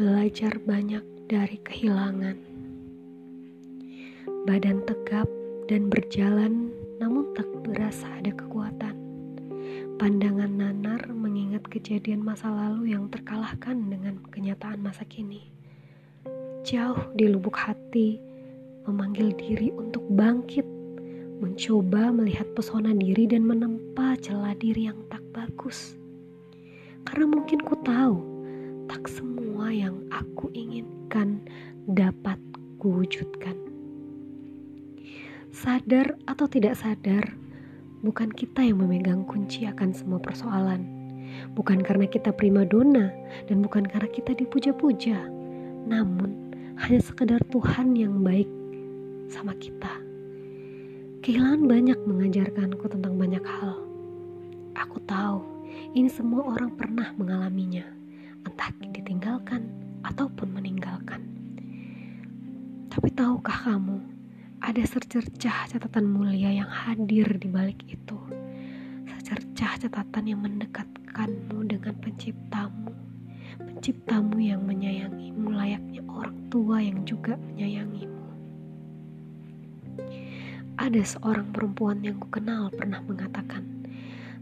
belajar banyak dari kehilangan. Badan tegap dan berjalan, namun tak berasa ada kekuatan. Pandangan nanar mengingat kejadian masa lalu yang terkalahkan dengan kenyataan masa kini. Jauh di lubuk hati, memanggil diri untuk bangkit, mencoba melihat pesona diri dan menempa celah diri yang tak bagus. Karena mungkin ku tahu, tak semua yang aku inginkan dapat kuwujudkan. Sadar atau tidak sadar, bukan kita yang memegang kunci akan semua persoalan. Bukan karena kita prima dona dan bukan karena kita dipuja-puja. Namun, hanya sekedar Tuhan yang baik sama kita. Kehilangan banyak mengajarkanku tentang banyak hal. Aku tahu ini semua orang pernah mengalaminya, tahukah kamu, ada secercah catatan mulia yang hadir di balik itu. Secercah catatan yang mendekatkanmu dengan penciptamu. Penciptamu yang menyayangimu layaknya orang tua yang juga menyayangimu. Ada seorang perempuan yang kukenal pernah mengatakan,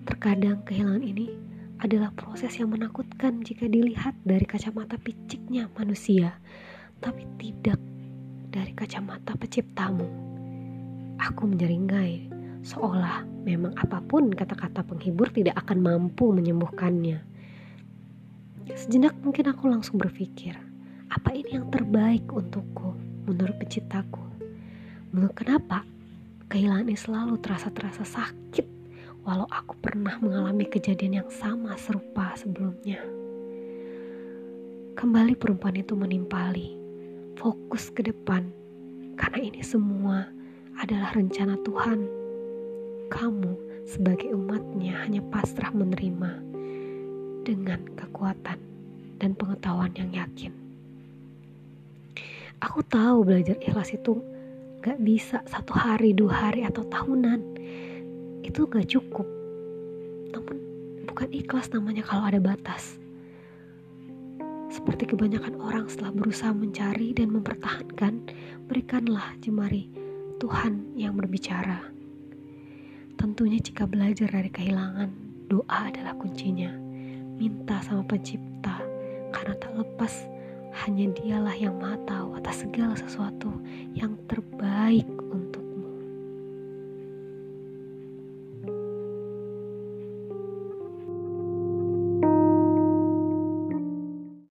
terkadang kehilangan ini adalah proses yang menakutkan jika dilihat dari kacamata piciknya manusia, tapi tidak dari kacamata penciptamu. Aku menyeringai, seolah memang apa pun kata-kata penghibur tidak akan mampu menyembuhkannya. Sejenak mungkin aku langsung berpikir, apa ini yang terbaik untukku menurut penciptaku? Menurut kenapa kehilangan ini selalu terasa-terasa sakit walau aku pernah mengalami kejadian yang sama serupa sebelumnya. Kembali perempuan itu menimpali fokus ke depan, karena ini semua adalah rencana Tuhan. Kamu sebagai umatnya hanya pasrah menerima dengan kekuatan dan pengetahuan yang yakin. Aku tahu belajar ikhlas itu gak bisa satu hari, dua hari, atau tahunan. Itu gak cukup. Namun bukan ikhlas namanya kalau ada batas. Seperti kebanyakan orang setelah berusaha mencari dan mempertahankan, berikanlah jemari Tuhan yang berbicara. Tentunya jika belajar dari kehilangan, doa adalah kuncinya. Minta sama pencipta, karena tak lepas hanya dialah yang maha tahu atas segala sesuatu yang terbaik